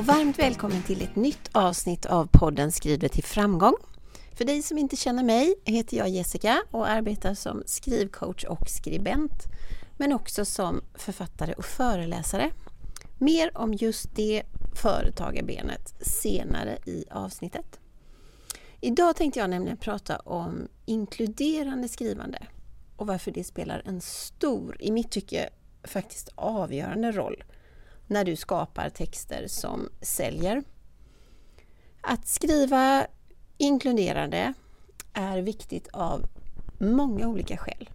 och varmt välkommen till ett nytt avsnitt av podden Skriv till framgång. För dig som inte känner mig heter jag Jessica och arbetar som skrivcoach och skribent men också som författare och föreläsare. Mer om just det företagarbenet senare i avsnittet. Idag tänkte jag nämligen prata om inkluderande skrivande och varför det spelar en stor, i mitt tycke faktiskt avgörande roll när du skapar texter som säljer. Att skriva inkluderande är viktigt av många olika skäl.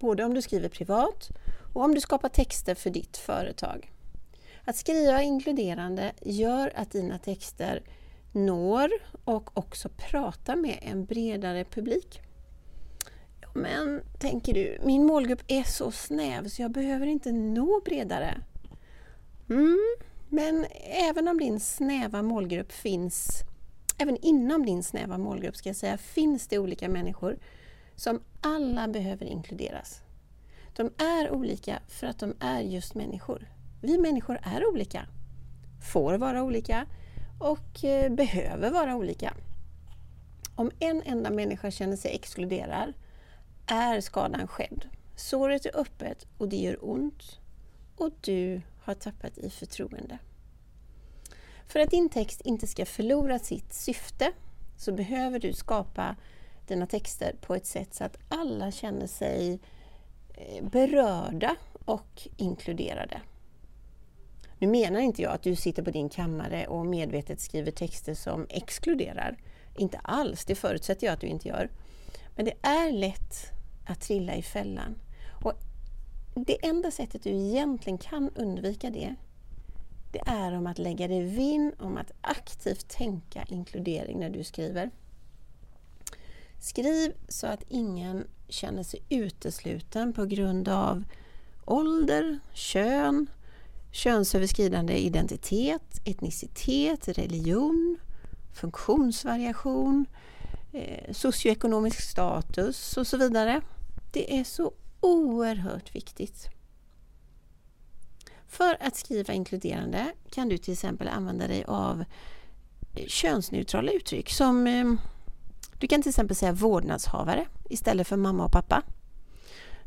Både om du skriver privat och om du skapar texter för ditt företag. Att skriva inkluderande gör att dina texter når och också pratar med en bredare publik. Men, tänker du, min målgrupp är så snäv så jag behöver inte nå bredare. Mm, men även om din snäva målgrupp finns, även inom din snäva målgrupp ska jag säga, finns det olika människor som alla behöver inkluderas. De är olika för att de är just människor. Vi människor är olika, får vara olika och eh, behöver vara olika. Om en enda människa känner sig exkluderad är skadan skedd. Såret är öppet och det gör ont och du har tappat i förtroende. För att din text inte ska förlora sitt syfte så behöver du skapa dina texter på ett sätt så att alla känner sig eh, berörda och inkluderade. Nu menar inte jag att du sitter på din kammare och medvetet skriver texter som exkluderar. Inte alls, det förutsätter jag att du inte gör. Men det är lätt att trilla i fällan. Och det enda sättet du egentligen kan undvika det, det är om att lägga dig vinn om att aktivt tänka inkludering när du skriver. Skriv så att ingen känner sig utesluten på grund av ålder, kön, könsöverskridande identitet, etnicitet, religion, funktionsvariation, eh, socioekonomisk status och så vidare. Det är så oerhört viktigt. För att skriva inkluderande kan du till exempel använda dig av eh, könsneutrala uttryck som eh, du kan till exempel säga vårdnadshavare istället för mamma och pappa.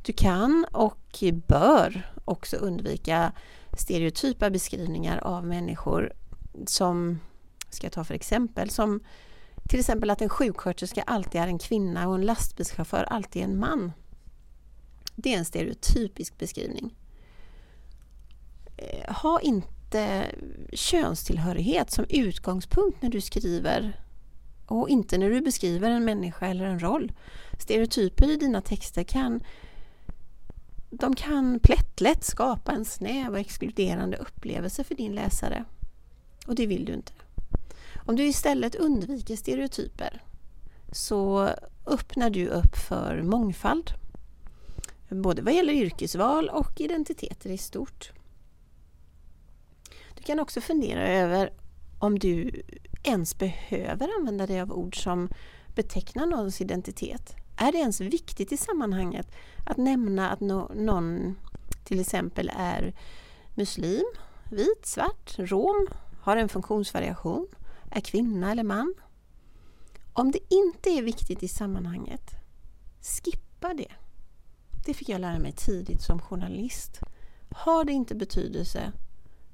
Du kan och bör också undvika stereotypa beskrivningar av människor som, ska jag ta för exempel, som till exempel att en sjuksköterska alltid är en kvinna och en lastbilschaufför alltid en man. Det är en stereotypisk beskrivning. Eh, ha inte könstillhörighet som utgångspunkt när du skriver och inte när du beskriver en människa eller en roll. Stereotyper i dina texter kan de kan plättlätt skapa en snäv och exkluderande upplevelse för din läsare. Och det vill du inte. Om du istället undviker stereotyper så öppnar du upp för mångfald både vad gäller yrkesval och identiteter i stort. Du kan också fundera över om du ens behöver använda dig av ord som betecknar någons identitet. Är det ens viktigt i sammanhanget att nämna att någon till exempel är muslim, vit, svart, rom, har en funktionsvariation, är kvinna eller man? Om det inte är viktigt i sammanhanget, skippa det. Det fick jag lära mig tidigt som journalist. Har det inte betydelse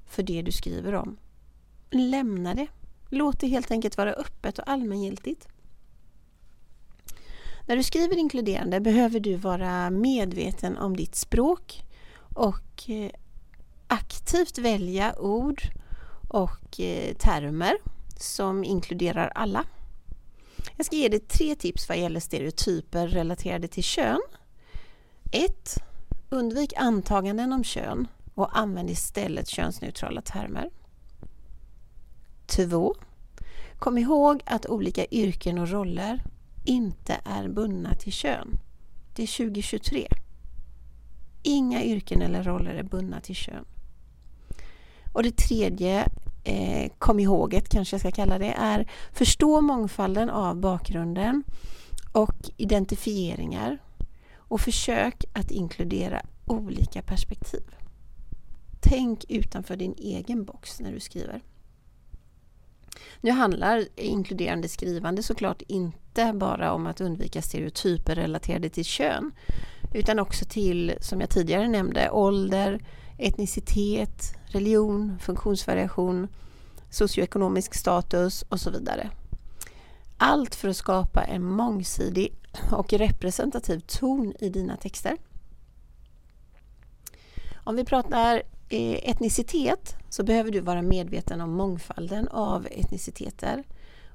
för det du skriver om, lämna det. Låt det helt enkelt vara öppet och allmängiltigt. När du skriver inkluderande behöver du vara medveten om ditt språk och eh, aktivt välja ord och eh, termer som inkluderar alla. Jag ska ge dig tre tips vad gäller stereotyper relaterade till kön 1. Undvik antaganden om kön och använd istället könsneutrala termer. 2. Kom ihåg att olika yrken och roller inte är bundna till kön. Det är 2023. Inga yrken eller roller är bundna till kön. Och det tredje, eh, kom ihåget kanske jag ska kalla det, är förstå mångfalden av bakgrunden och identifieringar och försök att inkludera olika perspektiv. Tänk utanför din egen box när du skriver. Nu handlar inkluderande skrivande såklart inte bara om att undvika stereotyper relaterade till kön utan också till, som jag tidigare nämnde, ålder, etnicitet, religion, funktionsvariation, socioekonomisk status och så vidare. Allt för att skapa en mångsidig och representativ ton i dina texter. Om vi pratar eh, etnicitet så behöver du vara medveten om mångfalden av etniciteter.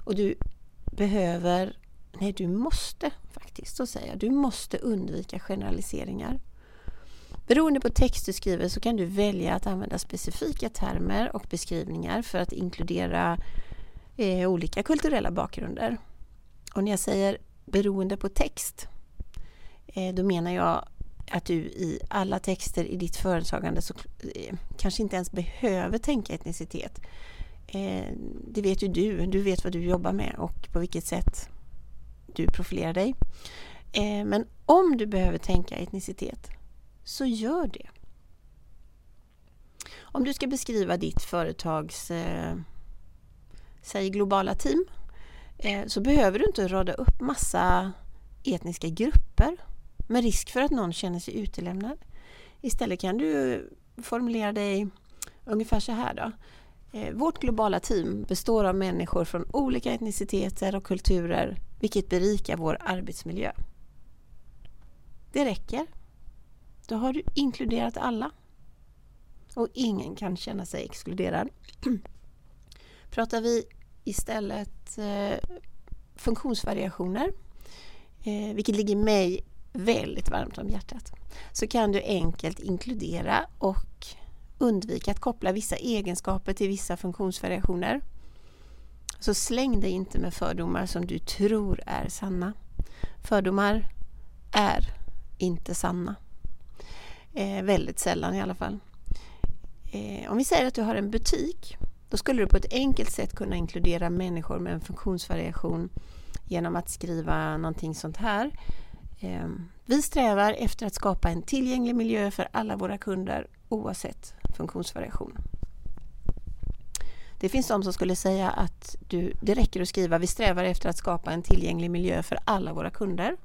Och du behöver, nej du måste faktiskt, så säger jag, du måste undvika generaliseringar. Beroende på text du skriver så kan du välja att använda specifika termer och beskrivningar för att inkludera eh, olika kulturella bakgrunder. Och när jag säger beroende på text, eh, då menar jag att du i alla texter i ditt företagande så, eh, kanske inte ens behöver tänka etnicitet. Eh, det vet ju du, du vet vad du jobbar med och på vilket sätt du profilerar dig. Men om du behöver tänka etnicitet, så gör det. Om du ska beskriva ditt företags säg globala team Eh, så behöver du inte rada upp massa etniska grupper med risk för att någon känner sig utelämnad. Istället kan du formulera dig ungefär så här då. Eh, vårt globala team består av människor från olika etniciteter och kulturer vilket berikar vår arbetsmiljö. Det räcker. Då har du inkluderat alla. Och ingen kan känna sig exkluderad. Pratar vi istället eh, funktionsvariationer, eh, vilket ligger mig väldigt varmt om hjärtat, så kan du enkelt inkludera och undvika att koppla vissa egenskaper till vissa funktionsvariationer. Så släng dig inte med fördomar som du tror är sanna. Fördomar är inte sanna. Eh, väldigt sällan i alla fall. Eh, om vi säger att du har en butik, då skulle du på ett enkelt sätt kunna inkludera människor med en funktionsvariation genom att skriva någonting sånt här. Ehm, vi strävar efter att skapa en tillgänglig miljö för alla våra kunder oavsett funktionsvariation. Det finns de som skulle säga att du, det räcker att skriva vi strävar efter att skapa en tillgänglig miljö för alla våra kunder.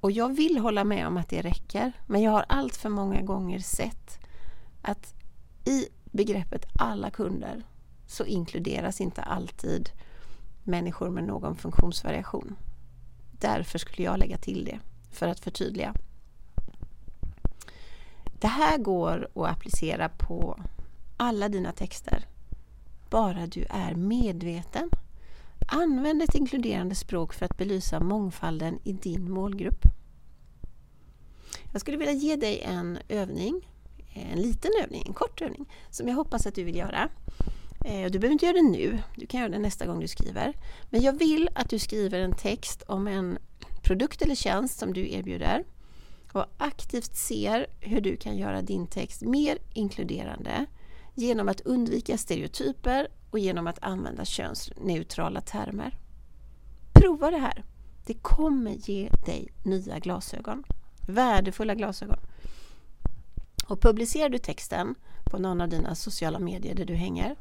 Och jag vill hålla med om att det räcker, men jag har allt för många gånger sett att i begreppet alla kunder så inkluderas inte alltid människor med någon funktionsvariation. Därför skulle jag lägga till det, för att förtydliga. Det här går att applicera på alla dina texter, bara du är medveten. Använd ett inkluderande språk för att belysa mångfalden i din målgrupp. Jag skulle vilja ge dig en övning, en liten övning, en kort övning, som jag hoppas att du vill göra. Eh, du behöver inte göra det nu, du kan göra det nästa gång du skriver. Men jag vill att du skriver en text om en produkt eller tjänst som du erbjuder och aktivt ser hur du kan göra din text mer inkluderande genom att undvika stereotyper och genom att använda könsneutrala termer. Prova det här! Det kommer ge dig nya glasögon. Värdefulla glasögon. Och publicerar du texten på någon av dina sociala medier där du hänger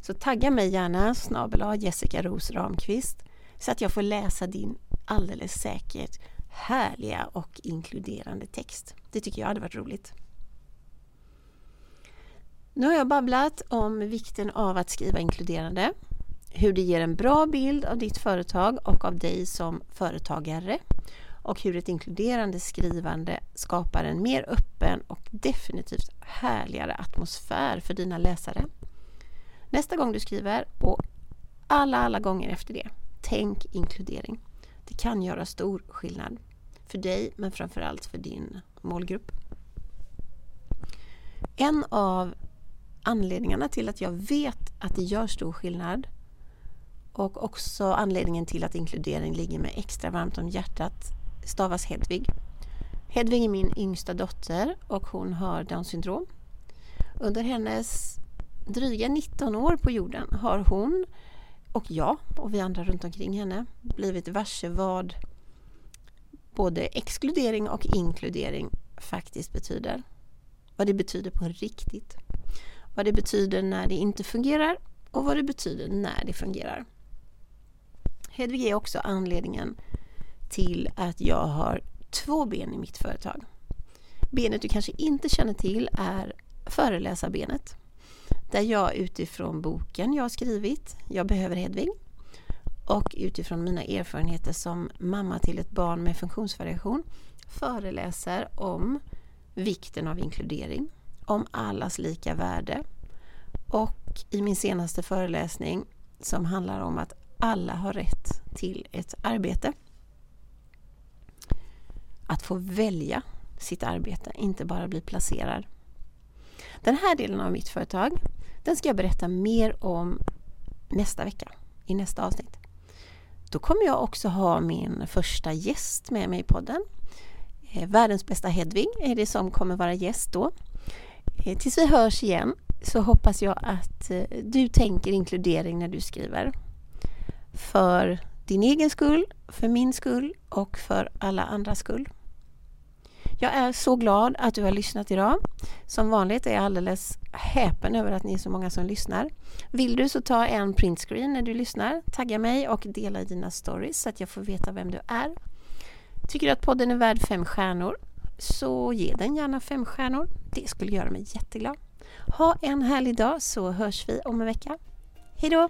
så tagga mig gärna snabel Jessica Ros Ramqvist så att jag får läsa din alldeles säkert härliga och inkluderande text. Det tycker jag hade varit roligt. Nu har jag babblat om vikten av att skriva inkluderande, hur det ger en bra bild av ditt företag och av dig som företagare och hur ett inkluderande skrivande skapar en mer öppen och definitivt härligare atmosfär för dina läsare. Nästa gång du skriver och alla, alla gånger efter det, tänk inkludering. Det kan göra stor skillnad för dig men framförallt för din målgrupp. En av anledningarna till att jag vet att det gör stor skillnad och också anledningen till att inkludering ligger mig extra varmt om hjärtat stavas Hedvig. Hedvig är min yngsta dotter och hon har Downs syndrom. Under hennes dryga 19 år på jorden har hon och jag och vi andra runt omkring henne blivit varse vad både exkludering och inkludering faktiskt betyder. vad det betyder på riktigt. Vad det betyder när det inte fungerar och vad det betyder när det fungerar. Hedvig är också anledningen till att jag har två ben i mitt företag. Benet du kanske inte känner till är föreläsarbenet. Där jag utifrån boken jag har skrivit, Jag behöver Hedvig, och utifrån mina erfarenheter som mamma till ett barn med funktionsvariation föreläser om vikten av inkludering, om allas lika värde och i min senaste föreläsning som handlar om att alla har rätt till ett arbete. Att få välja sitt arbete, inte bara bli placerad. Den här delen av mitt företag, den ska jag berätta mer om nästa vecka, i nästa avsnitt. Då kommer jag också ha min första gäst med mig i podden. Eh, världens bästa Hedvig är det som kommer vara gäst då. Eh, tills vi hörs igen så hoppas jag att eh, du tänker inkludering när du skriver. För din egen skull, för min skull och för alla andras skull. Jag är så glad att du har lyssnat idag. Som vanligt är jag alldeles häpen över att ni är så många som lyssnar. Vill du så ta en printscreen när du lyssnar, tagga mig och dela i dina stories så att jag får veta vem du är. Tycker du att podden är värd fem stjärnor så ge den gärna fem stjärnor. Det skulle göra mig jätteglad. Ha en härlig dag så hörs vi om en vecka. Hejdå!